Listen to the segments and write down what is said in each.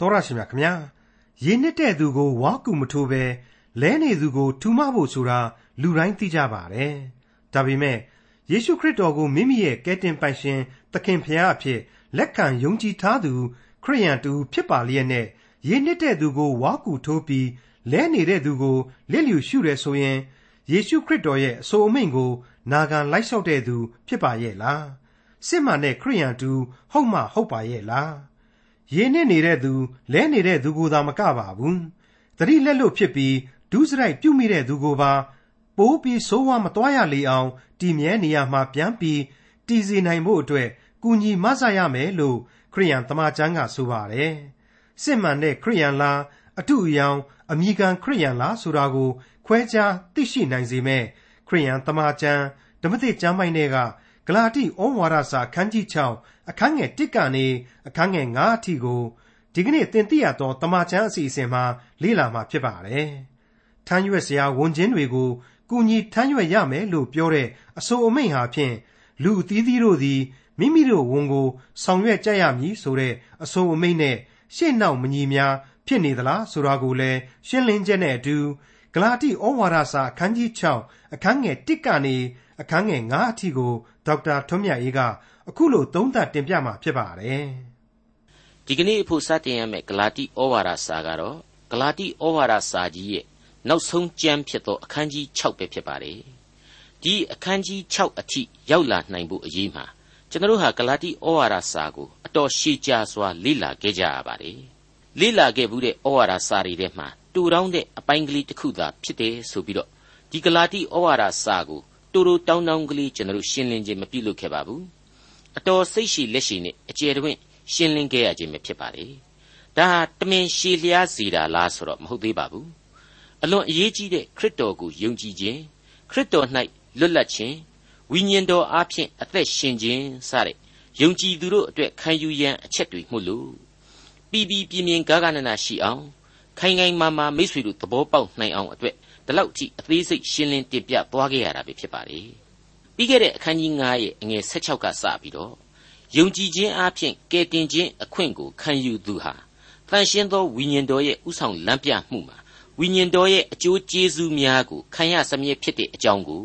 တော်ရရှိမြခင်ဗျာရေနစ်တဲ့သူကိုဝါကူမထိုးပဲလဲနေသူကိုထူမဖို့ဆိုတာလူတိုင်းသိကြပါတယ်ဒါပေမဲ့ယေရှုခရစ်တော်ကိုမိမိရဲ့ကယ်တင်ပိုင်ရှင်သခင်ဖျားအဖြစ်လက်ခံယုံကြည်ထားသူခရိယန်တူဖြစ်ပါလျက်နဲ့ရေနစ်တဲ့သူကိုဝါကူထိုးပြီးလဲနေတဲ့သူကိုလစ်လျူရှုတယ်ဆိုရင်ယေရှုခရစ်တော်ရဲ့အဆိုအမိန့်ကို နာခံလိုက်လျှောက်တဲ့သူ ဖြစ်ပါရဲ့လားစစ်မှန်တဲ့ခရိယန်တူဟုတ်မှဟုတ်ပါရဲ့လား ရေနစ်နေတဲ့သူလဲနေတဲ့သူကိုသာမကပါဘူးတတိလက်လို့ဖြစ်ပြီးဒုစရိုက်ပြုတ်မိတဲ့သူကိုပါပိုးပြီးဆိုးဝါးမသွားရလေအောင်တည်မြဲနေရမှာပြန်ပြီးတည်စီနိုင်ဖို့အတွက်ကူညီမဆရမယ်လို့ခရိယန်တမန်ကျမ်းကဆိုပါတယ်စစ်မှန်တဲ့ခရိယန်လားအတုအယောင်အမိခံခရိယန်လားဆိုတာကို ခွဲခြားသိရှိနိုင်စေမဲ့ခရိယန်တမန်ကျမ်းဓမ္မသစ်ကျမ်းပိုင်းတွေက ဂလာတိဩဝါဒစာအခန်းကြီး6အခန်းငယ်1ကနေအခန်းငယ်9အထိကိုဒီကနေ့သင်သိရသောတမန်ကျမ်းအစီအစဉ်မှာလေ့လာမှာဖြစ်ပါတယ်။ထမ်းရွက်စရာဝန်ချင်းတွေကိုကူညီထမ်းရွက်ရမယ်လို့ပြောတဲ့အဆိုအမိန့်ဟာဖြင့်လူအသီးသီးတို့သည်မိမိတို့ဝန်ကိုဆောင်ရွက်ကြရမည်ဆိုတဲ့အဆိုအမိန့်နဲ့ရှေ့နောက်မညီများဖြစ်နေသလားဆိုတာကိုလည်းရှင်းလင်းချက်နဲ့အတူဂလာတိဩဝါဒစာအခန်းကြီး6အခန်းငယ်1ကနေအခန်းငယ်9အထိကို ဒေါက်တာထွန်းမြတ်အေးက အခုလို သုံးသပ်တင်ပြมาဖြစ်ပါတယ်။ဒီကနေ့အဖို့ စတင်ရမယ့် ဂလာတိဩဝါဒစာကတော့ ဂလာတိဩဝါဒစာကြီးရဲ့ နောက်ဆုံးကျမ်းဖြစ်သော အခန်းကြီး6ပဲ ဖြစ်ပါတယ်။ဒီအခန်းကြီး6အထိ ရောက်လာနိုင်ဖို့အရေးမှာ ကျွန်တော်တို့ဟာ ဂလာတိဩဝါဒစာကို အတော်ရှည်ကြာစွာ လေ့လာခဲ့ကြရပါတယ်။လေ့လာခဲ့ဘူးတဲ့ ဩဝါဒစာတွေထဲမှာတူတောင်းတဲ့ အပိုင်းကလေးတစ်ခုသာ ဖြစ်တယ်ဆိုပြီးတော့ ဒီဂလာတိဩဝါဒစာကို တူတူတောင်းတောင်းကလေးကျွန်တော်တို့ရှင်းလင်းခြင်းမပြုလုပ်ခဲ့ပါဘူးအတော်စိတ်ရှိလက်ရှိနဲ့အကျယ်တွင်ရှင်းလင်းခဲ့ရခြင်းပဲဖြစ်ပါလေဒါဟာတမင်ရှည်လျားစီတာလားဆိုတော့မဟုတ်သေးပါဘူးအလွန်အရေးကြီးတဲ့ခရစ်တော်ကိုယုံကြည်ခြင်းခရစ်တော်၌လွတ်လပ်ခြင်းဝိညာဉ်တော်အားဖြင့်အသက်ရှင်ခြင်းစတဲ့ယုံကြည်သူတို့အတွက်ခံယူရန်အချက်တွေမှုလို့ပြီးပြီးပြင်းပြင်းဂါဂနနာရှိအောင်ခိုင်ခိုင်မာမာမိတ်ဆွေတို့သဘောပေါက်နိုင်အောင်အတွက် ဒီလောက်ကြည့်အသေးစိတ်ရှင်းလင်းတင်ပြသွားခဲ့ရတာပဲဖြစ်ပါတယ်ပြီးခဲ့တဲ့အခန်းကြီး9ရဲ့အငယ်16ကစပြီးတော့ယုံကြည်ခြင်းအပြင်ကယ်တင်ခြင်းအခွင့်ကိုခံယူသူဟာတန်ရှင်းသောဝိညာဉ်တော်ရဲ့ဥဆောင်လမ်းပြမှုမှာဝိညာဉ်တော်ရဲ့အကျိုးကျေးဇူးများကိုခံရစမြဲဖြစ်တဲ့အကြောင်းကို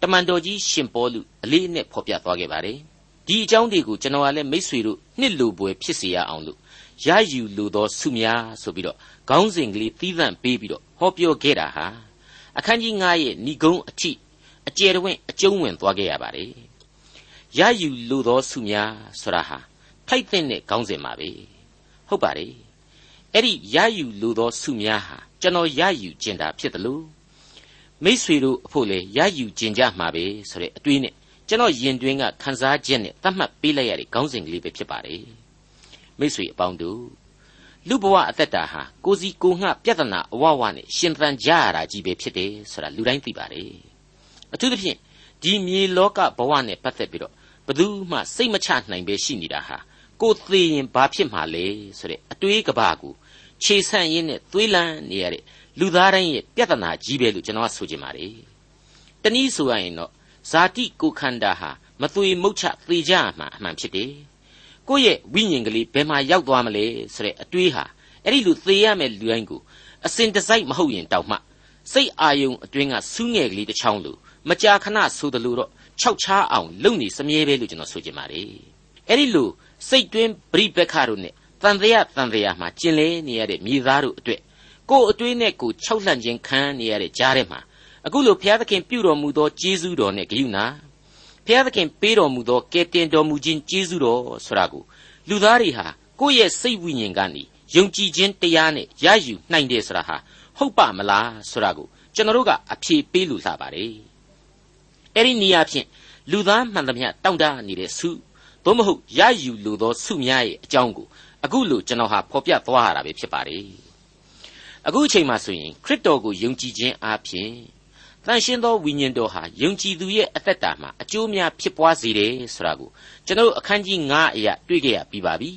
တမန်တော်ကြီးရှင်ပေါလုအလေးအနက်ဖော်ပြသွားခဲ့ပါတယ်ဒီအကြောင်းတွေကိုကျွန်တော်ကလည်းမိษွေတို့နှစ်လိုပွဲဖြစ်စေရအောင်လို့ ရယူလိုသောဆုများဆိုပြီးတော့ခေါင်းစဉ်ကလေးသီးသန့်ပေးပြီးတော့ဟောပြောခဲ့တာဟာအခန်းကြီး9ရဲ့ဏိဂုံးအထိအကျယ်တွင်အကျုံးဝင်သွားခဲ့ရပါတယ်ရယူလိုသောဆုများဆိုတာဟာထိုက်တဲ့ခေါင်းစဉ်ပါပဲဟုတ်ပါတယ်အဲ့ဒီရယူလိုသောဆုများဟာကျွန်တော်ရယူကျင်တာဖြစ်တယ်လို့မိษွေတို့အဖို့လေရယူကျင်ကြမှာပဲဆိုတဲ့အတွေးနဲ့ကျွန်တော်ယင်တွင်းကခန်းစားချက်နဲ့သတ်မှတ်ပေးလိုက်ရတဲ့ခေါင်းစဉ်ကလေးပဲဖြစ်ပါတယ် မိษွေအပေါင်းတို့လူဘဝအသက်တာဟာကိုစီကိုငှပြဿနာအဝဝနဲ့ရှင်သန်ကြရတာကြီးပဲဖြစ်တယ်ဆိုတာလူတိုင်းသိပါတယ်အထူးသဖြင့်ဒီမြေလောကဘဝနဲ့ပတ်သက်ပြီးတော့ဘယ်သူမှစိတ်မချနိုင်ပဲရှိနေတာဟာကိုသေးရင်ဘာဖြစ်မှာလဲဆိုတဲ့အတွေးကဘာကိုခြေဆန့်ရင်းနဲ့သွေးလန်းနေရတဲ့လူသားတိုင်းရဲ့ပြဿနာကြီးပဲလို့ကျွန်တော်ဆိုချင်ပါတယ်တနည်းဆိုရရင်တော့ဇာတိကိုခန္ဓာဟာမသွေမုတ်ချသေကြမှာအမှန်ဖြစ်တယ် ကိုယ့်ရဲ့ဝိညာဉ်ကလေးဘယ်မှာရောက်သွားမလဲဆိုတဲ့အတွေးဟာအဲ့ဒီလိုသေရမယ့်လူတိုင်းကိုအစင်တစိုက်မဟုတ်ရင်တောက်မှစိတ်အာယုံအတွင်းကစူးငယ်ကလေးတစ်ချောင်းလိုမကြာခဏဆိုသလိုတော့ခြောက်ချားအောင်လုပ်နေစမြဲပဲလို့ကျွန်တော်ဆိုချင်ပါတယ်အဲ့ဒီလိုစိတ်တွင်းပရိပက္ခတို့နဲ့တန်တရားတန်တရားမှာကျင်လေနေရတဲ့မိသားတို့အတွက်ကိုယ်အတွေးနဲ့ကိုယ်ခြောက်လှန့်ခြင်းခံနေရတဲ့ကြားထဲမှာအခုလိုဘုရားသခင်ပြုတော်မူသောကျေးဇူးတော်နဲ့ဂရုဏာ ဘုရားသခင်ပေးတော်မူသောကယ်တင်တော်မူခြင်းကျေးဇူးတော်ဆိုတာကိုလူသားတွေဟာကိုယ့်ရဲ့စိတ်ဝိညာဉ်ကနေယုံကြည်ခြင်းတရားနဲ့ရယူနိုင်တယ်ဆိုတာဟာဟုတ်ပါမလားဆိုတာကိုကျွန်တော်တို့ကအဖြေပေးလို့လှပါတယ်အဲ့ဒီနေရာဖြင့်လူသားမှန်သမျှတောင့်တနေတဲ့ဆုသို့မဟုတ်ရယူလိုသောဆုများရဲ့အကြောင်းကိုအခုလိုကျွန်တော်ဟာဖော်ပြသွားရတာပဲဖြစ်ပါတယ်အခုအချိန်မှဆိုရင်ခရစ်တော်ကိုယုံကြည်ခြင်းအပြင် တန်ရှင်းသောဝိညာဉ်တော်ဟာယုံကြည်သူရဲ့အသက်တာမှာအကျိုးများဖြစ်ပွားစေတယ်ဆိုတာကိုကျွန်တော်အခန်းကြီး9အရာတွေ့ကြရပြီးပါပြီ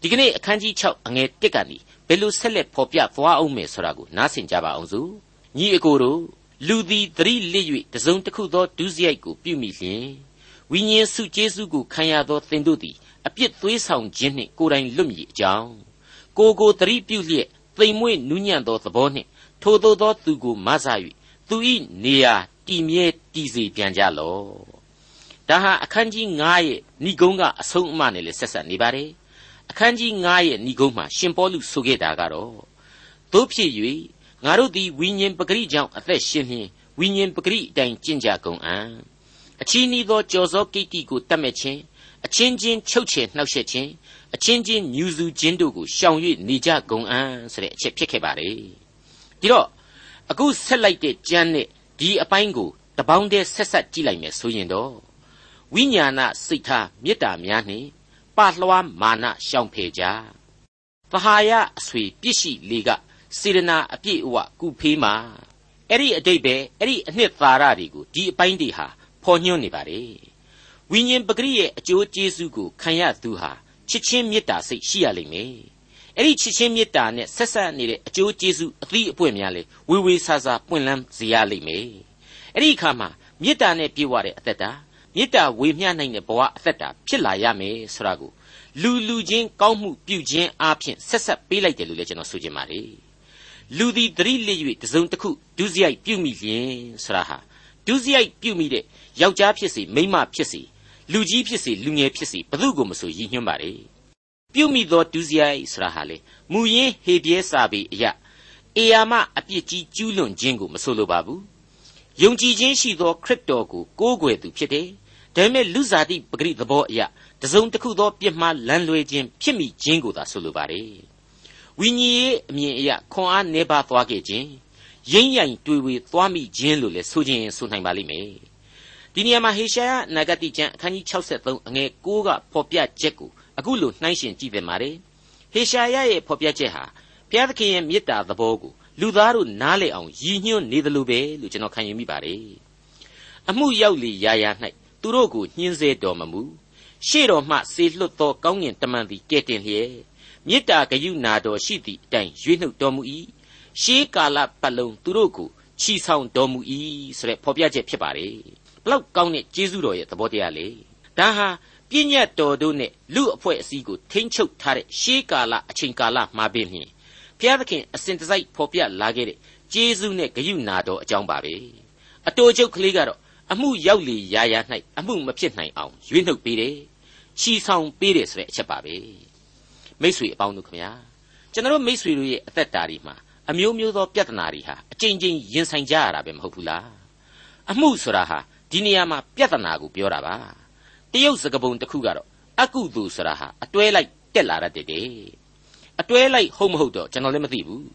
ဒီကနေ့အခန်းကြီး6အငယ်1ကနေဘယ်လိုဆက်လက်ဖော်ပြသွားအောင်မယ်ဆိုတာကိုနားဆင်ကြပါအောင်စို့ညီအကိုတို့လူသည်သတိလစ်၍တစုံတစ်ခုသောဒုစရိုက်ကိုပြုမိလျင်ဝိညာဉ်စုကျေးဇူးကိုခံရသောသင်တို့သည်အပြစ်သွေးဆောင်ခြင်းနှင့်ကိုယ်တိုင်လွတ်မြေအကြောင်းကိုကိုသတိပြုလျက်သိမ်မွေ့နူးညံ့သောသဘောနှင့်ထိုသို့သောသူကိုမဆ၍ သူ၏နေရာတည်မြဲတည်စေပြန်ကြလော့ဒါဟာအခန်းကြီး9ရဲ့ဏိဂုံးကအဆုံးအမနဲ့လည်းဆက်ဆက်နေပါတယ်အခန်းကြီး9ရဲ့ဏိဂုံးမှာရှင်ပေါလုဆိုခဲ့တာကတော့တို့ဖြစ်၍ငါတို့သည်ဝိညာဉ်ပဂရိကြောင့်အသက်ရှင်နှင်ဝိညာဉ်ပဂရိအတိုင်းကျင့်ကြကုန်အံ့အချီးနှီးသောကြော်စောကိတ္တိကိုတတ်မဲ့ခြင်းအချင်းချင်းချုပ်ချယ်နှောက်ယှက်ခြင်းအချင်းချင်းညူစုခြင်းတို့ကိုရှောင်၍နေကြကုန်အံ့ဆိုတဲ့အချက်ဖြစ်ခဲ့ပါတယ်ဒီတော့ အခုဆက်လိုက်တဲ့ကျမ်းနဲ့ဒီအပိုင်းကိုတပေါင်းတည်းဆက်ဆက်ကြည့်လိုက်မယ်ဆိုရင်တော့ဝိညာဏစိတ်ထားမေတ္တာများနှင့်ပလွှားမာနရှောင်ဖယ်ကြသဟာယအဆွေပြစ်ရှိလေကစေရနာအပြည့်အဝကုဖေးမှာအဲ့ဒီအတိတ်ပဲအဲ့ဒီအနှစ်သာရတွေကိုဒီအပိုင်းတွေဟာဖော်ညွှန်းနေပါတယ်ဝိညာဉ်ပဂရိရဲ့အကျိုးကျေးဇူးကိုခံရသူဟာချစ်ချင်းမေတ္တာစိတ်ရှိရလိမ့်မယ် အဲ့ဒီချစ်ချင်းမေတ္တာနဲ့ဆက်ဆက်နေတဲ့အကျိုးကျေးဇူးအသီးအပွင့်များလေဝေဝေဆာဆာပွင့်လန်းစေရလိမ့်မယ်အဲ့ဒီအခါမှာမေတ္တာနဲ့ပြည့်ဝတဲ့အသက်တာမေတ္တာဝေမျှနိုင်တဲ့ဘဝအသက်တာဖြစ်လာရမယ်ဆိုတာကိုလူလူချင်းကောင်းမှုပြုခြင်းအပြင်ဆက်ဆက်ပေးလိုက်တယ်လို့လည်းကျွန်တော်ဆိုချင်ပါတယ်လူသည်သတိလစ်၍တစုံတစ်ခုဒုစရိုက်ပြုမိလျင်ဆိုတာဟာဒုစရိုက်ပြုမိတဲ့ယောက်ျားဖြစ်စေမိန်းမဖြစ်စေလူကြီးဖြစ်စေလူငယ်ဖြစ်စေဘသူကိုမဆိုရည်ညွှန်းပါလေ ပြုမိသောဒုစရိုက်ဆိုတာဟာလေမူရင်းဟေပြဲစာပေအရာအေယာမအပြစ်ကြီးကျူးလွန်ခြင်းကိုမဆိုလိုပါဘူးယုံကြည်ခြင်းရှိသောခရစ်တော်ကိုကိုးကွယ်သူဖြစ်တယ်ဒါပေမဲ့လူစားတိပဂရိသဘောအရာတစုံတစ်ခုသောပြစ်မှားလမ်းလွဲခြင်းဖြစ်မိခြင်းကိုသာဆိုလိုပါတယ်ဝိညာဉ်ရေးအမြင်အရခွန်အားနေပါသွားခဲ့ခြင်းရင်းရိုင်တွေ့ဝေသွားမိခြင်းလို့လည်းဆိုခြင်းဆိုနိုင်ပါလိမ့်မယ်ဒီနေရာမှာဟေရှာယနဂတိကျမ်းအခန်းကြီး63အငယ်6ကဖော်ပြချက်ကို အခုလိုနှိုင်းယှဉ်ကြည့်ပြန်ပါတယ်ဟေရှာယရဲ့ဖော်ပြချက်ဟာဘုရားသခင်ရဲ့မေတ္တာသဘောကိုလူသားတို့နားလည်အောင်ရည်ညွှန်းနေသလိုပဲလို့ကျွန်တော်ခံယူမိပါတယ်အမှုရောက်လေရာရာ၌သူတို့ကိုညှင်းဆဲတော်မမူရှေ့တော်မှစေလွတ်သောကောင်းကင်တမန်သည်ကဲ့တင်လျက်မေတ္တာဂယုဏတော်ရှိသည့်အတိုင်းရွေးနှုတ်တော်မူ၏ရှေးကာလပတ်လုံးသူတို့ကိုချီဆောင်တော်မူ၏ဆိုတဲ့ဖော်ပြချက်ဖြစ်ပါတယ်ဘလောက်ကောင်းတဲ့ကျေးဇူးတော်ရဲ့သဘောတရားလေဒါဟာ ပြည့်ညတ်တော်တို့နဲ့လူအဖွဲ့အစည်းကိုထိမ့်ချုပ်ထားတဲ့ရှေးကာလအချိန်ကာလမှာပင်ဖြင့်ဘုရားသခင်အစဉ်တစိုက်ဖော်ပြလာခဲ့တဲ့ကျေးဇူးနဲ့ဂယုဏတော်အကြောင်းပါပဲအတူချုပ်ကလေးကတော့အမှုရောက်လေရာရာ၌အမှုမဖြစ်နိုင်အောင်ရွေးနှုတ်ပေးတယ်ချီဆောင်ပေးတယ်ဆိုတဲ့အချက်ပါပဲမိษွေအပေါင်းတို့ခင်ဗျာကျွန်တော်မိษွေတို့ရဲ့အသက်တာတွေမှာအမျိုးမျိုးသောပြဿနာတွေဟာအကြိမ်ကြိမ်ရင်ဆိုင်ကြရတာပဲမဟုတ်ဘူးလားအမှုဆိုတာဟာဒီနေရာမှာပြဿနာကိုပြောတာပါ တရုတ်စကားပုံတစ်ခုကတော့အကုသိုလ်ဆိုတာဟာအတွဲလိုက်တက်လာတတ်တယ်အတွဲလိုက်ဟုတ်မဟုတ်တော့ကျွန်တော်လည်းမသိဘူး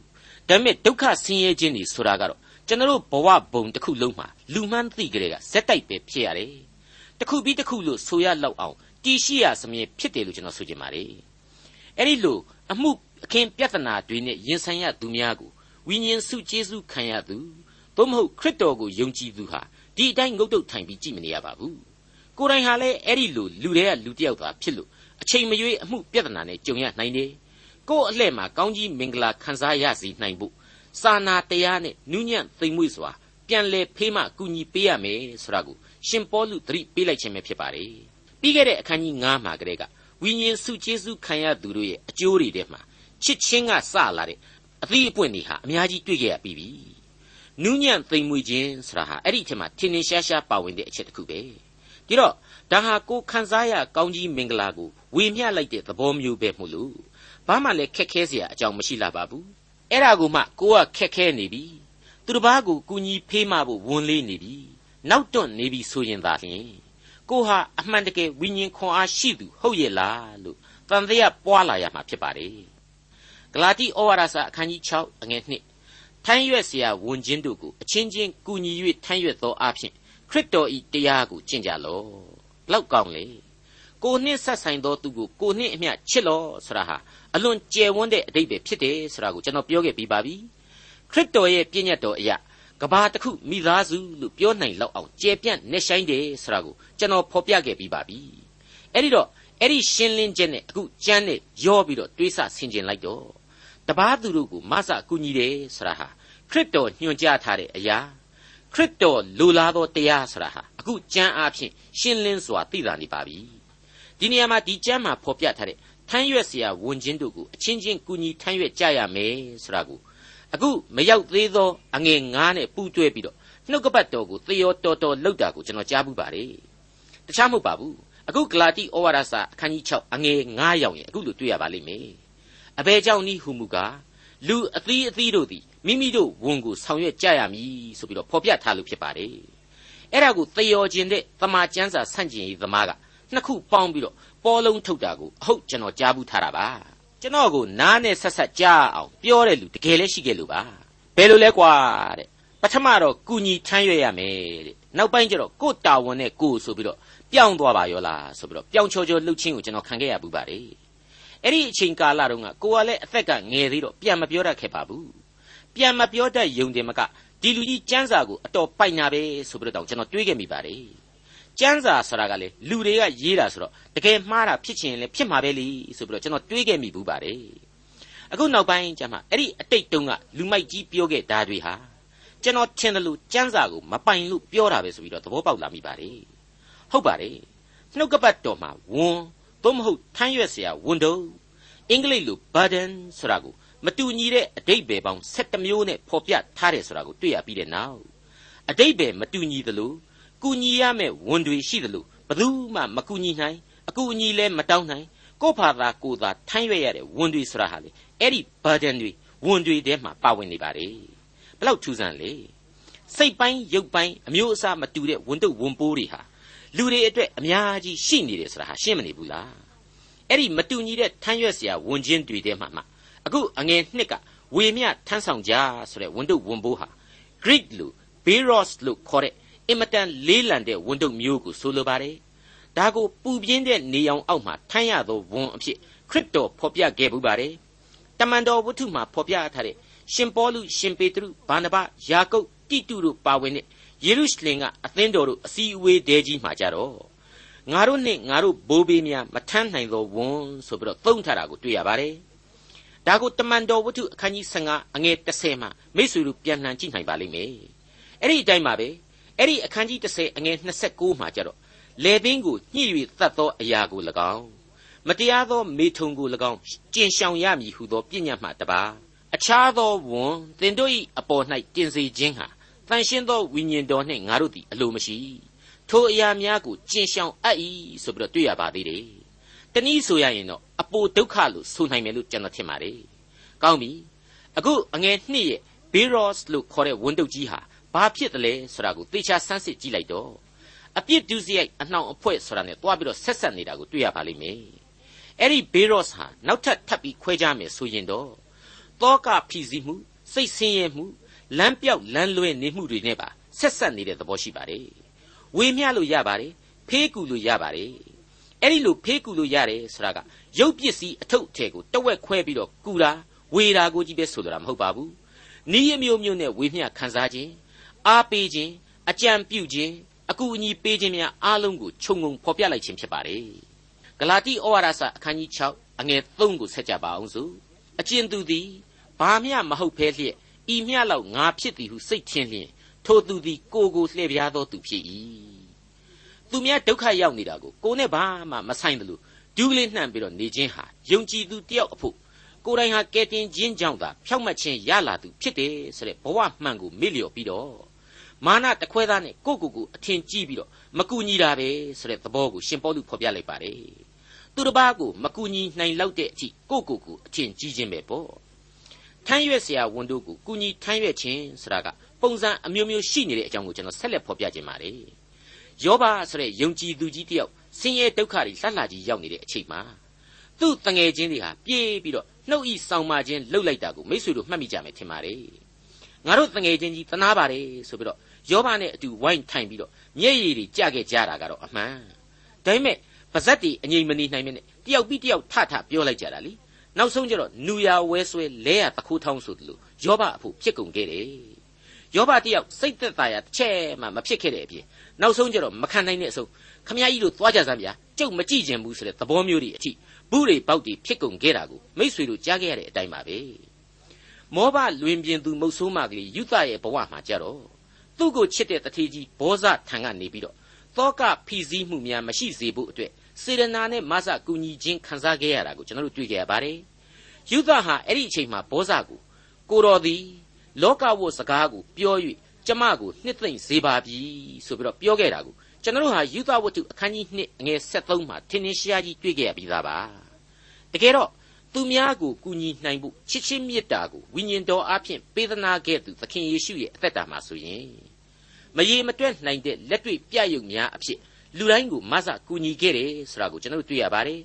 ဒါပေမဲ့ဒုက္ခဆင်းရဲခြင်းတွေဆိုတာကတော့ကျွန်တော်ဘဝဘုံတစ်ခုလုံးမှာလူမှန်းသိကြတဲ့ကဇက်တိုက်ပဲဖြစ်ရတယ်တစ်ခုပြီးတစ်ခုလို့ဆိုရလောက်အောင်တည်ရှိရစမြဲဖြစ်တယ်လို့ကျွန်တော်ဆိုချင်ပါတယ်အဲ့ဒီလိုအမှုအခင်းပြဿနာတွေနဲ့ရင်ဆိုင်ရသူများကိုဝိညာဉ်စုကျေးဇူးခံရသူသို့မဟုတ်ခရစ်တော်ကိုယုံကြည်သူဟာဒီအတိုင်းငုတ်တုတ်ထိုင်ပြီးကြည့်မနေရပါဘူး ကိုယ်တိုင်ဟာလည်းအဲ့ဒီလိုလူတွေကလူတယောက်သာဖြစ်လို့အချိန်မရွေးအမှုပြဿနာနဲ့ကြုံရနိုင်တယ်ကိုယ့်အလှဲ့မှာကောင်းကြီးမင်္ဂလာခံစားရစီနိုင်ဖို့စာနာတရားနဲ့နူးညံ့သိမ်မွေ့စွာပြန်လဲဖေးမှကူညီပေးရမယ်ဆိုတာကိုရှင်ပေါလုသတိပေးလိုက်ခြင်းပဲဖြစ်ပါတယ်ပြီးခဲ့တဲ့အခန်းကြီး9မှာကတည်းကဝိညာဉ်စုကျေးဇူးခံရသူတို့ရဲ့အကျိုးတွေထဲမှာချစ်ချင်းကစလာတဲ့အသီးအပွင့်တွေဟာအများကြီးတွေ့ခဲ့ရပြီးပြီနူးညံ့သိမ်မွေ့ခြင်းဆိုတာဟာအဲ့ဒီထဲမှာထင်ထင်ရှားရှားပါဝင်တဲ့အချက်တစ်ခုပဲ ဒီတော့ဒါဟာကိုခန်းစားရကောင်းကြီးမင်္ဂလာကိုဝေမျှလိုက်တဲ့သဘောမျိုးပဲမို့လို့ဘာမှလည်းခက်ခဲเสียအကြောင်းမရှိလာပါဘူးအဲ့ဒါကိုမှကိုကခက်ခဲနေပြီသူတစ်ပါးကိုကူညီဖေးမဖို့ဝန်လေးနေပြီနောက်တွန့်နေပြီဆိုရင်သာလျှင်ကိုဟာအမှန်တကယ်ဝိညာဉ်ခွန်အားရှိသူဟုတ်ရဲ့လားလို့တန်တရားပွားလာရမှာဖြစ်ပါတယ်ဂလာတိဩဝါဒစာအခန်းကြီး6အငယ်1ထမ်းရွက်เสียဝန်ချင်းတို့ကိုအချင်းချင်းကူညီ၍ထမ်းရွက်သောအဖြစ် ခရစ်တော်ဤတရားကိုကျင့်ကြလော့ဘလောက်ကောင်းလေကိုနှစ်ဆက်ဆိုင်သောသူကိုကိုနှစ်အမျှချစ်လော့ဆိုတာဟာအလွန်ကျယ်ဝန်းတဲ့အတိတ်ပဲဖြစ်တယ်ဆိုတာကိုကျွန်တော်ပြောခဲ့ပြီးပါပြီခရစ်တော်ရဲ့ပြည့်ညတ်တော်အရာကဘာတစ်ခုမိသားစုလို့ပြောနိုင်လောက်အောင်ကျယ်ပြန့်နေဆိုင်တယ်ဆိုတာကိုကျွန်တော်ဖော်ပြခဲ့ပြီးပါပြီအဲ့ဒီတော့အဲ့ဒီရှင်းလင်းချက်နဲ့အခုကျမ်းနဲ့ရောပြီးတော့တွေးဆဆင်ခြင်လိုက်တော့တပားသူတို့ကိုမဆအကူညီတယ်ဆိုတာဟာခရစ်တော်ညွှန်ကြားထားတဲ့အရာ ခရစ်တော်လိုလားသောတရားဆိုတာဟာအခုကျမ်းအားဖြင့်ရှင်းလင်းစွာသိလာနေပါပြီဒီနေရာမှာဒီကျမ်းမှာဖော်ပြထားတဲ့ထ ထမ်းရွက်เสียဝန်ချင်းတို့ကိုအချင်းချင်းကူညီထမ်းရွက်ကြရမယ်ဆိုတာကိုအခုမရောက်သေးသောအငယ်9နဲ့ပူးတွဲပြီးတော့နှုတ်ကပတ်တော်ကိုသေရောတော်တော်လောက်တာကိုကျွန်တော်ကြားဘူးပါတယ်တခြားမဟုတ်ပါဘူးအခုဂလာတိဩဝါဒစာအခန်းကြီး6အငယ်9ရောက်ရင်အခုလိုတွေ့ရပါလိမ့်မယ်အဘယ်ကြောင့်နည်းဟူမူကားလူအသီးအသီးတို့သည် မိမိတို့ဝန်ကိုဆောင်ရွက်ကြရမည်ဆိုပြီးတော့ဖော်ပြထားလို့ဖြစ်ပါတယ်အဲ့ဒါကိုသေရောခြင်းတဲ့သမာကျမ်းစာဆန့်ကျင်ရေးသမားကနှစ်ခုပေါင်းပြီးတော့ပေါ်လုံးထုတ်တာကိုအဟုတ်ကျွန်တော်ကြားဘူးထားတာပါကျွန်တော်ကိုနားနဲ့ဆက်ဆက်ကြားအောင်ပြောတဲ့လူတကယ်လည်းရှိခဲ့လို့ပါဘယ်လိုလဲကွာတဲ့ပထမတော့ကုညီထမ်းရွက်ရမယ်တဲ့နောက်ပိုင်းကျတော့ကို့တာဝန်နဲ့ကိုဆိုပြီးတော့ပြောင်းသွားပါရောလားဆိုပြီးတော့ပြောင်းချောချောလှုပ်ချင်းကိုကျွန်တော်ခံခဲ့ရဘူးပါတယ်အဲ့ဒီအချိန်ကာလတုန်းကကိုကလည်းအသက်ကငယ်သေးတော့ပြန်မပြောတတ်ခဲ့ပါဘူး ပြန်မပြောတတ်ယုံတယ်မကဒီလူကြီးစန်းစာကိုအတော်ပိုက်နာပဲဆိုပြီးတော့ကျွန်တော်တွေးခဲ့မိပါတယ်ကျမ်းစာဆိုတာကလေလူတွေကရေးတာဆိုတော့တကယ်မှားတာဖြစ်ချင်လည်းဖြစ်မှာပဲလေဆိုပြီးတော့ကျွန်တော်တွေးခဲ့မိဘူးပါတယ်အခုနောက်ပိုင်းကျမှအဲ့ဒီအတိတ်တုန်းကလူမိုက်ကြီးပြောခဲ့တာတွေဟာကျွန်တော်ထင်တယ်လို့ကျမ်းစာကိုမပိုင်လို့ပြောတာပဲဆိုပြီးတော့သဘောပေါက်လာမိပါတယ်ဟုတ်ပါတယ်နှုတ်ကပတ်တော်မှာဝန်သို့မဟုတ်ထမ်းရွက်เสียဝန်တုံ အင်္ဂလိပ်လို burden ဆိုတာကိုမတူညီတဲ့အတိတ်ပဲပေါင်း7မျိုးနဲ့ဖော်ပြထားတယ်ဆိုတာကိုတွေ့ရပြီးတဲ့နောက်အတိတ်ပဲမတူညီသလိုကူညီရမယ့်ဝန်တွေရှိသလိုဘယ်သူမှမကူညီနိုင်အကူအညီလည်းမတောင်းနိုင်ကိုယ့်ဘာသာကိုယ်သာထမ်းရွက်ရတဲ့ဝန်တွေဆိုတာဟာလေအဲ့ဒီ burden တွေဝန်တွေထဲမှာပါဝင်နေပါလေဘလောက်ထူးဆန်းလေစိတ်ပိုင်းရုပ်ပိုင်းအမျိုးအစားမတူတဲ့ဝန်တုပ်ဝန်ပိုးတွေဟာလူတွေအတွက်အများကြီးရှိနေတယ်ဆိုတာဟာရှင်းမနေဘူးလား အဲ့ဒီမတူညီတဲ့ထမ်းရွက်စရာဝန်ချင်းတွေထဲမှာမှအခုအငယ်နှစ်ကဝေမျှထမ်းဆောင်ကြဆိုတဲ့ဝန်တုပ်ဝန်ပိုးဟာ Greek လို့ Beros လို့ခေါ်တဲ့အင်မတန်လေးလံတဲ့ဝန်တုပ်မျိုးကိုဆိုလိုပါတယ်။ဒါကိုပူပြင်းတဲ့နေအောင်အောက်မှာထမ်းရသောဝန်အဖြစ်ခရစ်တော်ဖော်ပြခဲ့ပူပါတယ်။တမန်တော်ဝတ္ထုမှာဖော်ပြထားတဲ့ရှင်ပေါလုရှင်ပေတရုဘာနဘယာကုပ်တိတုတို့ပါဝင်တဲ့ယေရုရှလင်ကအသင်းတော်တို့အစည်းအဝေးတဲကြီးမှာကြတော့ ငါတို့နဲ့ငါတို့ဘိုးဘေးများမထမ်းနိုင်သောဝန်ဆိုပြီးတော့သုံးထားတာကိုတွေ့ရပါတယ်ဒါကိုတမန်တော်ဝတ္ထုအခန်းကြီး15အငယ်30မှာမိတ်ဆွေတို့ပြန်လှန်ကြည့်နိုင်ပါလိမ့်မယ်အဲ့ဒီအတိုင်းပါပဲအဲ့ဒီအခန်းကြီး30အငယ်29မှာကြတော့လေပင်ကိုညှိ၍သတ်သောအရာကို၎င်းမတရားသောမေထုံကို၎င်းကျင်ရှောင်ရမည်ဟုသောပြည့်ညတ်မှတပါအခြားသောဝန်သင်တို့၏အပေါ်၌တင်စေခြင်းဟာတန်ရှင်းသောဝိညာဉ်တော်နှင့်ငါတို့သည်အလိုမရှိ ထိုအရာများကိုကျင်ရှောင်အပ်၏ဆိုပြီးတော့တွေ့ရပါသေးတယ်တနည်းဆိုရရင်တော့အပိုဒုက္ခလို့ဆိုနိုင်မယ်လို့ကျွန်တော်ထင်ပါတယ်ကောင်းပြီအခုအငယ်နှစ်ရဲ့ Beros လို့ခေါ်တဲ့ဝန်တုပ်ကြီးဟာဘာဖြစ်တယ်လဲဆိုတာကိုသေချာဆန်းစစ်ကြည့်လိုက်တော့အပြစ်ဒုစရိုက်အနှောင်အဖွဲ့ဆိုတာ ਨੇ တွားပြီးတော့ဆက်ဆက်နေတာကိုတွေ့ရပါလိမ့်မယ်အဲ့ဒီ Beros ဟာနောက်ထပ်ထပ်ပြီးခွဲခြားမယ်ဆိုရင်တော့တောကဖြီးစည်းမှုစိတ်ဆင်းရဲမှုလမ်းပြောက်လမ်းလွဲနေမှုတွေနဲ့ပါဆက်ဆက်နေတဲ့သဘောရှိပါတယ် ဝေမျှလို့ရပါတယ်ဖေးကူလို့ရပါတယ်အဲ့ဒီလိုဖေးကူလို့ရတယ်ဆိုတာကရုပ်ပစ္စည်းအထုပ်အထည်ကိုတဝက်ခွဲပြီးတော့ကူတာဝေတာကိုကြီးပဲဆိုလိုတာမဟုတ်ပါဘူးနီးအမျိုးမျိုးနဲ့ဝေမျှခံစားခြင်းအားပေးခြင်းအကြံပြုခြင်းအကူအညီပေးခြင်းများအားလုံးကိုခြုံငုံဖော်ပြလိုက်ခြင်းဖြစ်ပါတယ်ဂလာတိဩဝါဒစာအခန်းကြီး6အငယ်3ကိုဆက်ကြပါအောင်စို့အကျဉ်သူသည်ဘာမျှမဟုတ်ဖဲလျက်ဤမျှလောက်ငါဖြစ်သည်ဟုစိတ်ထင်လျင် ထိုသူသည်ကိုကိုလှည့်ပြားသောသူဖြစ်၏သူများဒုက္ခရောက်နေတာကိုကိုနဲ့ဘာမှမဆိုင်တယ်လို့ဒူးကလေးနှံ့ပြီးတော့နေခြင်းဟာယုံကြည်သူတယောက်အဖို့ကိုယ်တိုင်ဟာကဲတင်ခြင်းကြောင့်သာဖြောက်မှတ်ခြင်းရလာသူဖြစ်တယ်ဆိုတဲ့ဘဝမှန်ကိုမေ့လျော့ပြီးတော့မာနတခွဲသားနဲ့ကိုကိုကိုအထင်ကြီးပြီးတော့မကူညီတာပဲဆိုတဲ့သဘောကိုရှင်ပေါလုဖော်ပြလိုက်ပါတယ်သူတစ်ပါးကိုမကူညီနိုင်လောက်တဲ့အထိကိုကိုကိုအထင်ကြီးခြင်းပဲပေါ့ထမ်းရွက်เสียဝန်တို့ကိုကူညီထမ်းရွက်ခြင်းဆိုတာက ပုံစံအမျိုးမျိုးရှိနေတဲ့အကြောင်းကိုကျွန်တော်ဆက်လက်ဖော်ပြခြင်းပါတယ်ယောဘဆိုတဲ့ယုံကြည်သူကြီးတယောက်ဆင်းရဲဒုက္ခတွေလှလှကြီးရောက်နေတဲ့အချိန်မှာသူ့တငယ်ချင်းတွေဟာပြေးပြီးတော့နှုတ်ဤဆောင်မခြင်းလှုပ်လိုက်တာကိုမိษွေတို့မှတ်မိကြမယ်ထင်ပါတယ်ငါတို့တငယ်ချင်းကြီးတနာပါတယ်ဆိုပြီးတော့ယောဘနဲ့အတူဝိုင်းထိုင်ပြီးတော့မျက်ရည်တွေကျခဲ့ကြတာကတော့အမှန်ဒါပေမဲ့ပါဇက်တီအငြိမ်မနေနိုင်မနဲ့တယောက်ပြီးတယောက်ထထပြောလိုက်ကြတာလीနောက်ဆုံးကျတော့နူယာဝဲဆွဲလဲရတခိုးထောင်းဆိုတယ်လို့ယောဘအဖို့ဖြစ်ကုန်ခဲ့တယ် ယောဘတယောက်စိတ်သက်သာရတစ်ချက်မှမဖြစ်ခဲ့တဲ့အပြင်နောက်ဆုံးကျတော့မခံနိုင်တဲ့အဆုံးခမကြီးတို့သွားကြစမ်းဗျာကျုပ်မကြည့်ချင်ဘူးဆိုတဲ့သဘောမျိုးတွေအထိဘူးတွေပေါက်တွေဖြစ်ကုန်ခဲ့တာကိုမိษွေတို့ကြားခဲ့ရတဲ့အတိုင်းပါပဲမောဘလွင်ပြင်သူမုတ်ဆိုးမကလေးယူသရဲ့ဘဝမှာကြတော့သူ့ကိုချစ်တဲ့တထေကြီးဘောဇထံကနေပြီးတော့သောကဖိစည်းမှုများမရှိစေဖို့အတွက်စေရနာနဲ့မဆကူညီခြင်းခံစားခဲ့ရတာကိုကျွန်တော်တို့တွေ့ကြရပါတယ်ယူသဟာအဲ့ဒီအချိန်မှာဘောဇကိုကိုတော်သည် လောကဝတ်စကားကိုပြော၍ကျမကိုနှစ်သိမ့်စေပါပြီဆိုပြီးတော့ပြောခဲ့တာကိုကျွန်တော်တို့ဟာယူသဝတ္ထုအခန်းကြီး2အငယ်73မှာထင်ထင်ရှားကြီးတွေ့ခဲ့ရပြီးသားပါတကယ်တော့သူများကိုကူညီနိုင်ဖို့ချစ်ချင်းမေတ္တာကိုဝိညာဉ်တော်အဖျင်ပေးသနာခဲ့သူသခင်ယေရှုရဲ့အသက်တာမှာဆိုရင်မရေမတွက်နိုင်တဲ့လက်တွေ့ပြယုံများအဖြစ်လူတိုင်းကိုမဆကူညီခဲ့တယ်ဆိုတာကိုကျွန်တော်တို့တွေ့ရပါတယ်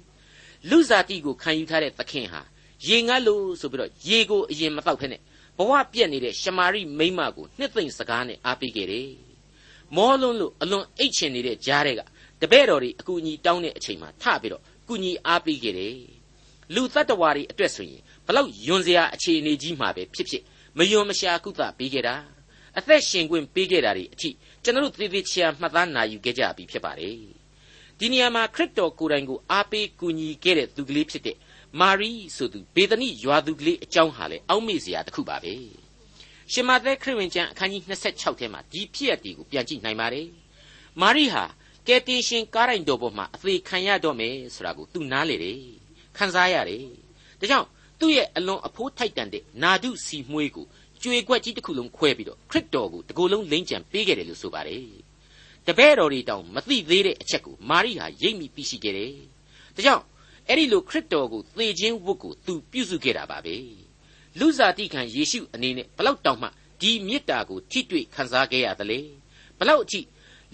လူစားတိကိုခံယူထားတဲ့သခင်ဟာရေငတ်လို့ဆိုပြီးတော့ရေကိုအရင်မတော့ဖ ೇನೆ ဘဝပြက်နေတဲ့ရှမာရိမိမကိုနှစ်သိမ့်စကားနဲ့အားပေးခဲ့တယ်မောလွန်းလို့အလွန်အိတ်ချင်နေတဲ့ကြားတဲ့ကတပည့်တော်တွေအကူအညီတောင်းတဲ့အချိန်မှာထပြီးတော့ကူညီအားပေးခဲ့တယ်လူတ attva တွေအတွက်ဆိုရင်ဘလောက်ယွန်စရာအခြေအနေကြီးမှာပဲဖြစ်ဖြစ်မယွန်မရှာကုသပေးခဲ့တာအသက်ရှင်ခွင့်ပေးခဲ့တာတွေအထိကျွန်တော်တို့သေသေးချာမှတ်သားနိုင်ယူခဲ့ကြပြီဖြစ်ပါတယ်ဒီနေရာမှာခရစ်တော်ကိုယ်တိုင်ကိုအားပေးကူညီခဲ့တဲ့သူကလေးဖြစ်တဲ့ မာရီဆိုသူဘေသနိရွာသူကလေးအကြောင်းဟာလေအောက်မေ့စရာတစ်ခုပါပဲရှင်မသက်ခရစ်ဝင်ကျမ်းအခန်းကြီး26ထဲမှာဒီဖြစ်ရတီကိုပြန်ကြည့်နိုင်ပါတယ်မာရီဟာကယ်တင်ရှင်ကားရိုင်တော်ပေါ်မှာအသေးခံရတော့မယ်ဆိုတာကိုသူနားလေတယ်ခံစားရတယ်ဒါကြောင့်သူ့ရဲ့အလွန်အဖိုးထိုက်တန်တဲ့နာဒုစီမွှေးကိုကြွေကွက်ကြီးတစ်ခုလုံးခွဲပြီးတော့ခရစ်တော်ကိုတကိုယ်လုံးလိမ့်ကြံပေးခဲ့တယ်လို့ဆိုပါတယ်တပည့်တော်တွေတောင်မသိသေးတဲ့အချက်ကိုမာရိဟာရိပ်မိသိရှိခဲ့တယ်ဒါကြောင့် အဲ့ဒီလိုခရစ်တော်ကိုသေခြင်းဝတ်ကိုသူပြုစုခဲ့တာပါပဲလူစားတိခံယေရှုအနေနဲ့ဘလောက်တောင်မှဒီမေတ္တာကိုထိတွေ့ခံစားခဲ့ရသလဲဘလောက်အထိ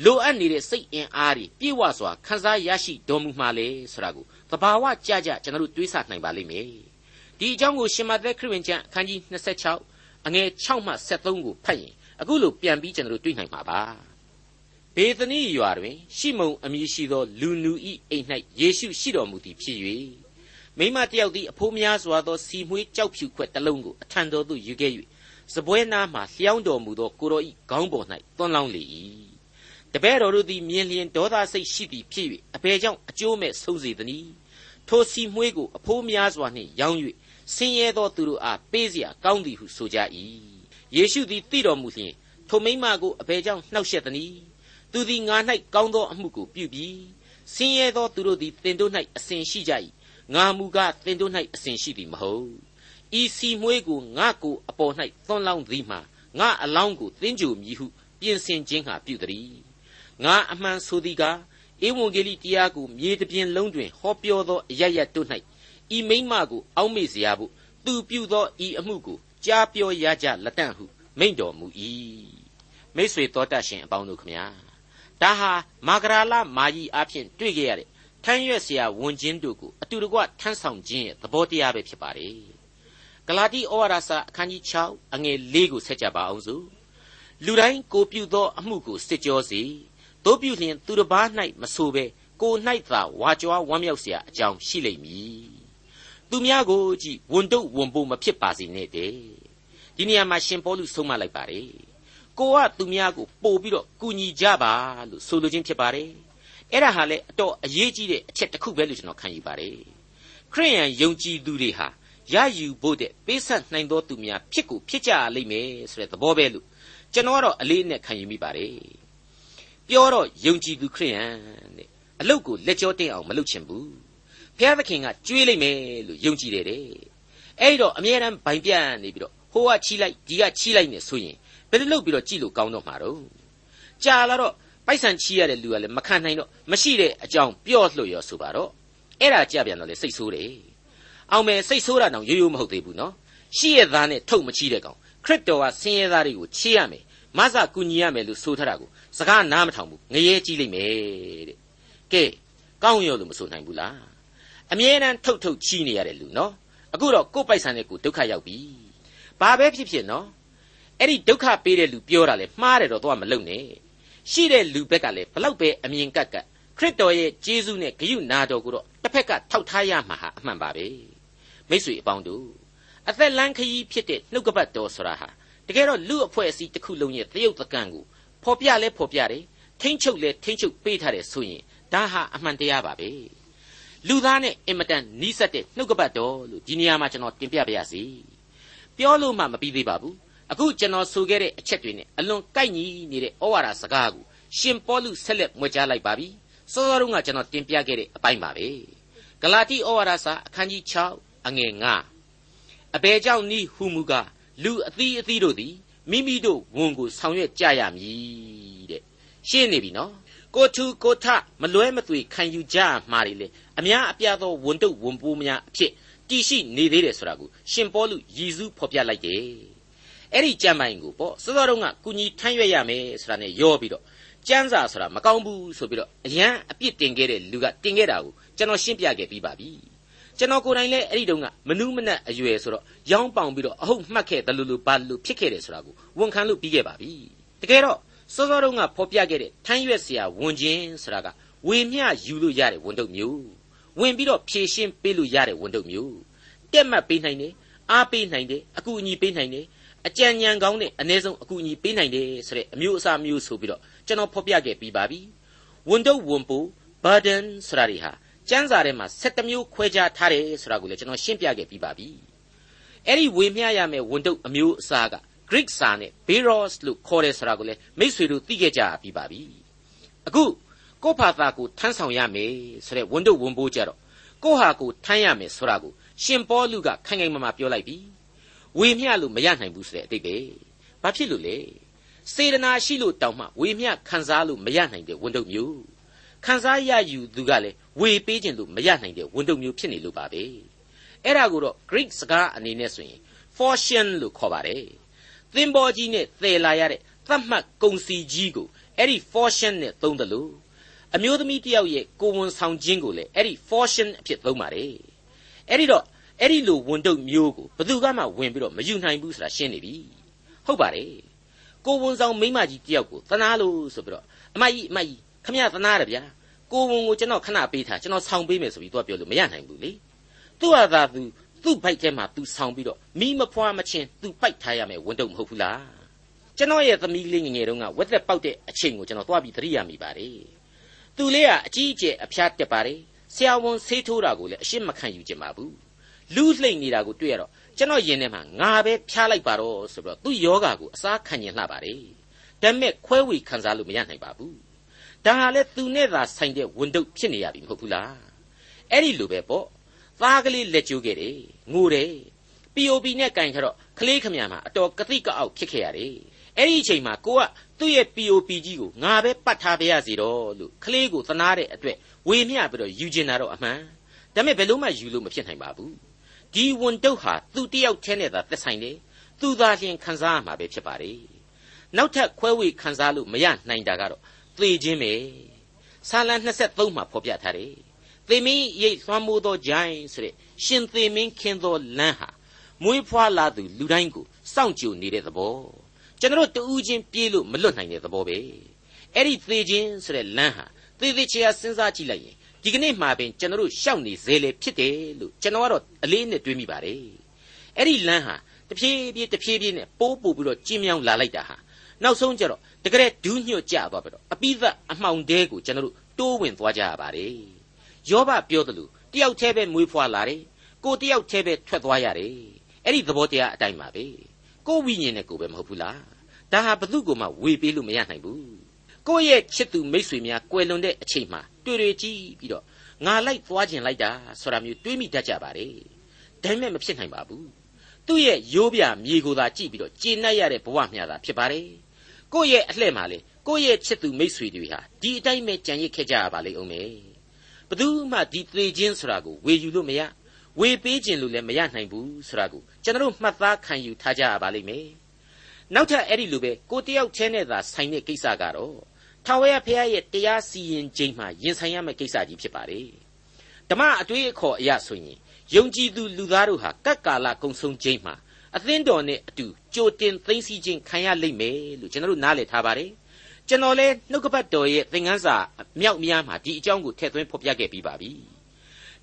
လိုအပ်နေတဲ့စိတ်အင်အားတွေပြည့်ဝစွာခံစားရရှိတော်မူမှလဲဆိုတာကိုသဘာဝကြကြကျွန်တော်တို့တွေးဆနိုင်ပါလိမ့်မယ်ဒီအကြောင်းကိုရှင်မသက်ခရစ်ဝင်ကျမ်းအခန်းကြီး26အငယ်6မှ73ကိုဖတ်ရင်အခုလိုပြန်ပြီးကျွန်တော်တို့တွေ့နိုင်မှာပါ ဘေသနိရွာတွင်ရှီမုန်အမည်ရှိသောလူနူ၏အိမ်၌ယေရှုရှိတော်မူသည်ဖြစ်၍မိမတယောက်သည်အဖိုးများစွာသောစီမွှေးကြောက်ဖြူခွက်တစ်လုံးကိုအထံတော်သို့ယူခဲ့၍စပွဲနားမှလျှောင်းတော်မူသောကိုတော်၏ခေါင်းပေါ်၌သွန်းလောင်းလေ၏တပည့်တော်တို့သည်မြင်လျင်ဒေါသစိတ်ရှိသည်ဖြစ်၍အဘယ်ကြောင့်အကျိုးမဲ့ဆုံးစေသနည်းထိုစီမွှေးကိုအဖိုးများစွာနှင့်ရောင်း၍ဆင်းရဲသောသူတို့အားပေးเสียကောင်းသည်ဟုဆိုကြ၏ယေရှုသည်သိတော်မူလျှင်ထိုမိမကိုအဘယ်ကြောင့်နှောက်ယှက်သနည်း သူသည်ငါ၌ကောင်းသောအမှုကိုပြုပြီးဆင်းရဲသောသူတို့သည်တင်တို့၌အစဉ်ရှိကြ၏ငါမူကားတင်တို့၌အစဉ်ရှိသည်မဟုတ်ဤစီမွေးကိုငါကိုအပေါ်၌သွန်းလောင်းသည်မှာငါအလောင်းကိုသင်ကြူမည်ဟုပြင်ဆင်ခြင်းဟာပြုသည်ငါအမှန်ဆိုသည်ကားဧဝံဂေလိတရားကိုမြေတပြင်လုံးတွင်ဟောပြောသောအရရတို့၌ဤမိမကိုအောက်မေ့เสียဖို့သူပြုသောဤအမှုကိုကြားပြောရကြလက်တန့်ဟုမိန့်တော်မူ၏မိษွေတော်တတ်ရှင်အပေါင်းတို့ခမညာ ဒါဟာမာဂရာလမာကြီးအဖြစ်တွေ့ခဲ့ရတဲ့ထမ်းရွက်စရာဝန်ချင်းတို့ကိုအတူတကွထမ်းဆောင်ခြင်းရဲ့သဘောတရားပဲဖြစ်ပါတယ်။ဂလာတိဩဝါဒစာအခန်းကြီး6အငယ်၄ကိုဆက်ကြပါအောင်စို့။လူတိုင်းကိုပြုသောအမှုကိုစစ်ကြောစီ။တို့ပြုလျင်သူတစ်ပါး၌မဆိုဘဲကို၌သာဝါကြွားဝမ်းမြောက်စရာအကြောင်းရှိလိမ့်မည်။သူများကိုကြည့်ဝန်တုတ်ဝန်ပိုးမဖြစ်ပါစေနဲ့တဲ့။ဒီနေရာမှာရှင်ပေါလုဆုံးမလိုက်ပါတယ်။ ကိုကသူများကိုပို့ပြီးတော့ကူညီကြပါလို့ဆိုလိုခြင်းဖြစ်ပါတယ်အဲ့ဒါဟာလေအတော်အရေးကြီးတဲ့အချက်တစ်ခုပဲလို့ကျွန်တော်ခံယူပါတယ်ခရိယန်ယုံကြည်သူတွေဟာရယူဖို့တဲ့ပေးဆက်နိုင်သောသူများဖြစ်ကိုဖြစ်ကြလိမ့်မယ်ဆိုတဲ့သဘောပဲလို့ကျွန်တော်ကတော့အလေးနဲ့ခံယူမိပါတယ်ပြောတော့ယုံကြည်သူခရိယန်တဲ့အလုတ်ကိုလက်ကြောတင်းအောင်မလုပ်ချင်ဘူးဘုရားသခင်ကကြွေးလိုက်မယ်လို့ယုံကြည်တယ်တဲ့အဲ့တော့အမြဲတမ်းဗိုင်ပြန့်နေပြီးတော့ဟိုကချီလိုက်ဒီကချီလိုက်နေဆိုရင် ဘယ်လိုလုပ်ပြီးတော့ကြည့်လို့ကောင်းတော့မှာတော့ကြာလာတော့ပိုက်ဆံချီရတဲ့လူကလည်းမခံနိုင်တော့မရှိတဲ့အကြောင်းပြော့လှရောဆိုပါတော့အဲ့ဒါကြပြန်တော့လေစိတ်ဆိုးတယ်အောင်မယ်စိတ်ဆိုးတာတော့ရိုးရိုးမဟုတ်သေးဘူးနော်ရှိရသားနဲ့ထုတ်မချီတဲ့ကောင်ခရစ်တော်ကဆင်းရဲသားတွေကိုချီရမယ်မဆကူညီရမယ်လို့ဆိုထားတာကိုစကားနားမထောင်ဘူးငရဲကြီးလိမ့်မယ်တဲ့ကဲကောင်းရောလို့မဆိုနိုင်ဘူးလားအမြဲတမ်းထုတ်ထုတ်ချီနေရတဲ့လူနော်အခုတော့ကိုယ်ပိုက်ဆံနဲ့ကိုဒုက္ခရောက်ပြီဘာပဲဖြစ်ဖြစ်နော် အဲ့ဒီဒုက္ခပေးတဲ့လူပြောတာလေမှားတယ်တော့တော့မလုံနဲ့ရှိတဲ့လူဘက်ကလည်းဘလောက်ပဲအမြင်ကက်ကက်ခရစ်တော်ရဲ့ဂျေဇုနဲ့ဂရုနာတော်ကိုတော့တစ်ဖက်ကထောက်ထားရမှာဟာအမှန်ပါပဲမိတ်ဆွေအပေါင်းတို့အသက်လန်းခရီးဖြစ်တဲ့နှုတ်ကပတ်တော်ဆိုတာဟာတကယ်တော့လူအဖွဲ့အစည်းတစ်ခုလုံးရဲ့တရုတ်တကန့်ကိုဖော်ပြလဲဖော်ပြတယ်ထိမ့်ချုပ်လဲထိမ့်ချုပ်ပေးထားတယ်ဆိုရင်ဒါဟာအမှန်တရားပါပဲလူသားနဲ့အင်မတန်နီးစပ်တဲ့နှုတ်ကပတ်တော်လို့ဒီနေရာမှာကျွန်တော်တင်ပြပါရစေပြောလို့မှမပြီးသေးပါဘူး အခုကျွန်တော်ဆိုခဲ့တဲ့အချက်တွေနဲ့အလွန်ကိုက်ညီနေတဲ့ဩဝါဒစကားကိုရှင်ပေါလုဆက်လက်မွေကြားလိုက်ပါပြီစောစောတုန်းကကျွန်တော်တင်ပြခဲ့တဲ့အပိုင်းပါပဲဂလာတိဩဝါဒစာအခန်းကြီး6အငယ်9အဘယ်ကြောင့်ဤဟုမူကားလူအသီးအသီးတို့သည်မိမိတို့ဝန်ကိုဆောင်ရွက်ကြရမည်တဲ့ရှင်းနေပြီနော်ကိုထုကိုထမလွဲမသွေခံယူကြမှာလေလေအများအပြားသောဝန်တုပ်ဝန်ပိုးများအဖြစ်တည်ရှိနေသေးတယ်ဆိုတာကိုရှင်ပေါလုရည်စူးဖော်ပြလိုက်တယ် အဲ့ဒီကြံ့မိုင်ကိုပေါ့စောစောတုန်းကကုညီထမ်းရွက်ရမယ်ဆိုတာနဲ့ရောပြီးတော့ကျမ်းစာဆိုတာမကောင်းဘူးဆိုပြီးတော့အရန်အပြစ်တင်ခဲ့တဲ့လူကတင်ခဲ့တာကိုကျွန်တော်ရှင်းပြခဲ့ပြီးပါပြီကျွန်တော်ကိုယ်တိုင်လည်းအဲ့ဒီတုန်းကမနူးမနှက်အရွယ်ဆိုတော့ရောင်းပောင်ပြီးတော့အဟုတ်မှတ်ခဲ့တယ်လို့လို့ဘာလို့ဖြစ်ခဲ့တယ်ဆိုတာကိုဝန်ခံလို့ပြီးခဲ့ပါပြီတကယ်တော့စောစောတုန်းကဖော်ပြခဲ့တဲ့ထမ်းရွက်စရာဝန်ချင်းဆိုတာကဝေမျှယူလို့ရတဲ့ဝန်တုပ်မျိုးဝင်ပြီးတော့ဖြည့်ရှင်းပေးလို့ရတဲ့ဝန်တုပ်မျိုးတက်မှတ်ပေးနိုင်တယ်အားပေးနိုင်တယ်အကူအညီပေးနိုင်တယ် အကြံဉာဏ်ကောင်းနဲ့အ ਨੇ ဆုံးအကူအညီပေးနိုင်တယ်ဆိုတဲ့အမျိုးအစားမျိုးဆိုပြီးတော့ကျွန်တော်ဖော်ပြခဲ့ပြီးပါပြီဝန်တုပ်ဝန်ပူ burden ဆိုတာတွေဟာကျမ်းစာထဲမှာ7မျိုးခွဲခြားထားတယ်ဆိုတာကိုလည်းကျွန်တော်ရှင်းပြခဲ့ပြီးပါပြီအဲ့ဒီဝေမျှရမယ့်ဝန်တုပ်အမျိုးအစားက Greek စာနဲ့ Beros လို့ခေါ်တယ်ဆိုတာကိုလည်းမိษွေတို့သိခဲ့ကြပြီးပါပြီအခုကိုယ့်ဘာသာကိုထမ်းဆောင်ရမယ်ဆိုတဲ့ဝန်တုပ်ဝန်ပိုးကြတော့ကိုယ့်ဟာကိုထမ်းရမယ်ဆိုတာကိုရှင်ပေါလုကခိုင်ခိုင်မာမာပြောလိုက်ပြီ ဝေမျှလို့မရနိုင်ဘူးဆိုတဲ့အတိတ်ပဲဘာဖြစ်လို့လဲစေတနာရှိလို့တောင်မှဝေမျှခံစားလို့မရနိုင်တဲ့ဝန်တုပ်မျိုးခံစားရယူသူကလည်းဝေပေးခြင်းလို့မရနိုင်တဲ့ဝန်တုပ်မျိုးဖြစ်နေလို့ပါပဲအဲ့ဒါကိုတော့ Greek စကားအနေနဲ့ဆိုရင် fortune လို့ခေါ်ပါတယ်သင်္ဘောကြီးနဲ့သယ်လာရတဲ့သတ်မှတ်ကုန်စီကြီးကိုအဲ့ဒီ fortune နဲ့သုံးတယ်လို့အမျိုးသမီးတယောက်ရဲ့ကိုဝန်ဆောင်ခြင်းကိုလည်းအဲ့ဒီ fortune အဖြစ်သုံးပါတယ်အဲ့ဒီတော့ အဲ့ဒီလိုဝန်တုပ်မျိုးကိုဘယ်သူကမှဝင်ပြီးတော့မယူနိုင်ဘူးဆိုတာရှင်းနေပြီဟုတ်ပါတယ်ကိုဝန်ဆောင်မိမကြီးတယောက်ကိုသနာလို့ဆိုပြီးတော့အမကြီးအမကြီးခမရသနာတယ်ဗျာကိုဝန်ကိုကျွန်တော်ခဏပေးထားကျွန်တော်ဆောင်ပေးမယ်ဆိုပြီးသူကပြောလို့မရနိုင်ဘူးလေသူ့ဟာသာသူသူ့ဘိုက်ထဲမှာသူဆောင်ပြီးတော့မိမဖွာမချင်းသူပိုက်ထားရမယ်ဝန်တုပ်မဟုတ်ဘူးလားကျွန်တော်ရဲ့သမီးလေးငငယ်တုန်းကဝက်သက်ပေါက်တဲ့အချိန်ကိုကျွန်တော်သွားပြီးသတိရမိပါတယ်သူလေးကအကြီးအကျယ်အဖျားတက်ပါတယ်ဆရာဝန်ဆေးထိုးတာကိုလည်းအရှင်းမခံယူကြပါဘူး လူးလှိမ့်နေတာကိုတွေ့ရတော့ကျွန်တော်ရင်ထဲမှာငါပဲဖျားလိုက်ပါတော့ဆိုပြီးတော့သူ့ယောဂါကိုအစားခံရင်လှပါတယ်ဒါပေမဲ့ခွဲဝေခံစားလို့မရနိုင်ပါဘူးဒါဟာလေသူနဲ့သာဆိုင်တဲ့ဝန်တုပ်ဖြစ်နေရပြီမဟုတ်ဘူးလားအဲ့ဒီလိုပဲပေါ့သားကလေးလက်ကျိုးခဲ့တယ်ငိုတယ် POP နဲ့ကင်ခတော့ကလေးခမရမှာအတော်ကတိကအောက်ဖြစ်ခဲ့ရတယ်အဲ့ဒီအချိန်မှာကိုကသူ့ရဲ့ POP ကြီးကိုငါပဲပတ်ထားပါရစေတော့လို့ကလေးကိုသနာတဲ့အတွက်ဝေမျှပြီးတော့ယူကျင်တာတော့အမှန်ဒါပေမဲ့ဘယ်လို့မှယူလို့မဖြစ်နိုင်ပါဘူး ဒီဝန်တုပ်ဟာသူတယောက်တည်းနဲ့သာသက်ဆိုင်တယ်သူသာလျှင်ခံစားရမှာပဲဖြစ်ပါတယ်နောက်ထပ်ခွဲဝေခံစားလို့မရနိုင်တာကတော့သေခြင်းပဲဆာလံ23မှာဖော်ပြထားတယ်သေမင်းရိတ်သွမ်းမိုးသောဂျိုင်းဆိုတဲ့ရှင်သေမင်းခင်းသောလမ်းဟာမွေးဖွားလာသူလူတိုင်းကိုစောင့်ကြိုနေတဲ့သဘောကျွန်တော်တူးချင်းပြေးလို့မလွတ်နိုင်တဲ့သဘောပဲအဲ့ဒီသေခြင်းဆိုတဲ့လမ်းဟာသေသေးချာစဉ်းစားကြည့်လိုက်ရင် ဒီကနေ့မှပင်ကျွန်တော်တို့ရှောက်နေသေးလေဖြစ်တယ်လို့ကျွန်တော်ကတော့အလေးနဲ့တွေးမိပါတယ်အဲ့ဒီလမ်းဟာတဖြည်းဖြည်းတဖြည်းဖြည်းနဲ့ပိုးပို့ပြီးတော့ကျင်းမြောင်းလာလိုက်တာဟာနောက်ဆုံးကျတော့တကယ်ဒူးညွတ်ကြသွားပြီးတော့အပိသက်အမှောင်တဲကိုကျွန်တော်တို့တိုးဝင်သွားကြရပါတယ်ယောဘပြောတယ်လို့တယောက်တည်းပဲမွေးဖွားလာတယ်ကိုတယောက်တည်းပဲထွက်သွားရတယ်အဲ့ဒီသဘောတရားအတိုင်းပါပဲကိုဝိညာဉ်နဲ့ကိုပဲမဟုတ်ဘူးလားဒါဟာဘု து ကိုမှဝေပေးလို့မရနိုင်ဘူး ကိုယ့်ရဲ့ချစ်သူမိတ်ဆွေများကွယ်လွန်တဲ့အချိန်မှာတွေ့တွေ့ကြည့်ပြီးတော့ငါလိုက်သွားခြင်းလိုက်တာဆိုတာမျိုးတွေးမိတတ်ကြပါတယ်ဒါပေမဲ့မဖြစ်နိုင်ပါဘူးသူ့ရဲ့ရိုးပြမြေကိုသာကြည့်ပြီးတော့ကျေနပ်ရတဲ့ဘဝမျှတာဖြစ်ပါတယ်ကိုယ့်ရဲ့အလှဲ့မှာလေကိုယ့်ရဲ့ချစ်သူမိတ်ဆွေတွေဟာဒီအတိုင်းပဲကြံရစ်ခဲ့ကြရပါလိမ့်အောင်မယ်ဘယ်သူမှဒီသေခြင်းဆိုတာကိုဝေယူလို့မရဝေပေးခြင်းလို့လည်းမရနိုင်ဘူးဆိုတာကိုကျွန်တော်မှတ်သားခံယူထားကြရပါလိမ့်မယ်နောက်ထပ်အဲ့ဒီလိုပဲကိုတယောက်ချင်းနဲ့သာဆိုင်တဲ့ကိစ္စကတော့ ထာဝရဘုရားရဲ့တရားစီရင်ခြင်းမှာရင်ဆိုင်ရမယ့်ကိစ္စကြီးဖြစ်ပါတယ်ဓမ္မအတွေ့အခေါ်အရဆိုရင်ယုံကြည်သူလူသားတို့ဟာကပ်ကာလကုံဆုံးခြင်းမှာအသင်းတော်နဲ့အတူကြိုတင်သိသိချင်းခံရလိမ့်မယ်လို့ကျွန်တော်တို့နားလည်ထားပါတယ်ကျွန်တော်လည်းနှုတ်ကပတ်တော်ရဲ့သင်ခန်းစာမြောက်များမှာဒီအကြောင်းကိုထည့်သွင်းဖော်ပြခဲ့ပြီးပါပြီ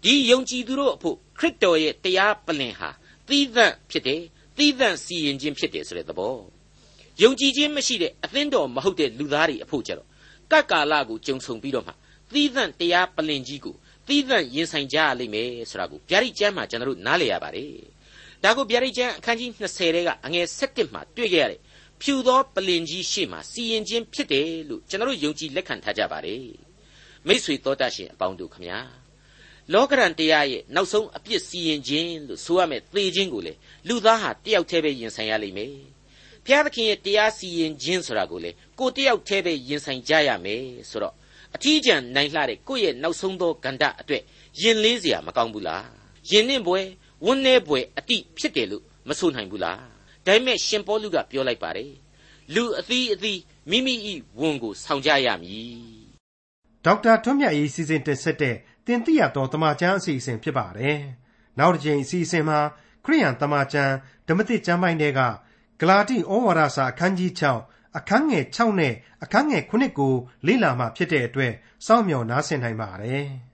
ဒီယုံကြည်သူတို့အဖို့ခရစ်တော်ရဲ့တရားပလင်ဟာသီးသန့်ဖြစ်တယ်သီးသန့်စီရင်ခြင်းဖြစ်တယ်ဆိုတဲ့သဘောယုံကြည်ခြင်းမရှိတဲ့အသင်းတော်မဟုတ်တဲ့လူသားတွေအဖို့ကြတော့ ကပ်ကာလကိုကြုံဆုံပြီးတော့မှသီးသန့်တရားပလင်ကြီးကိုသီးသန့်ရင်ဆိုင်ကြရလိမ့်မယ်ဆိုတာကိုဗျာဒိတ်ကျမ်းမှာကျွန်တော်တို့နားလည်ရပါတယ်ဒါကိုဗျာဒိတ်ကျမ်းအခန်းကြီး20ထဲကအငယ်7မှာတွေ့ကြရတဲ့ဖြူသောပလင်ကြီးရှေ့မှာစီရင်ခြင်းဖြစ်တယ်လို့ကျွန်တော်တို့ယုံကြည်လက်ခံထားကြပါတယ်မိษွေတော်တတ်ရှင်အပေါင်းတို့ခမညာလောကရန်တရားရဲ့နောက်ဆုံးအပြစ်စီရင်ခြင်းလို့ဆိုရမယ်သေခြင်းကိုလေလူသားဟာတယောက်တည်းပဲရင်ဆိုင်ရလိမ့်မယ် ဘုရားသခင်ရဲ့တရားစီရင်ခြင်းဆိုတာကိုလေကိုတယောက်တည်းပဲရင်ဆိုင်ကြရမယ်ဆိုတော့အထီးကျန်နိုင်လှတဲ့ကိုယ့်ရဲ့နောက်ဆုံးသောကန္တအတွက်ရင်လေးเสียမကောင်းဘူးလားရင်နှင့်ပွဲဝန်းနေပွဲအတိဖြစ်တယ်လို့မဆိုနိုင်ဘူးလားဒါပေမဲ့ရှင်ပေါလုကပြောလိုက်ပါတယ်လူအသီးအသီးမိမိ၏ဝန်ကိုဆောင်ကြရမည်ဒေါက်တာထွန်းမြတ်ရေးစီစဉ်တင်ဆက်တဲ့တင်ပြတော်တမချန်းအစီအစဉ်ဖြစ်ပါတယ်နောက်တစ်ချိန်အစီအစဉ်မှာခရိယန်တမချန်းဓမ္မတိကျမ်းပိုင်းတွေက ဂလာတိဩဝါဒစာအခန်းကြီး6အခန်းငယ်6နဲ့အခန်းငယ်9ကိုလေ့လာမှဖြစ်တဲ့အတွက်စောင့်မျှော်နားဆင်နိုင်ပါတယ်။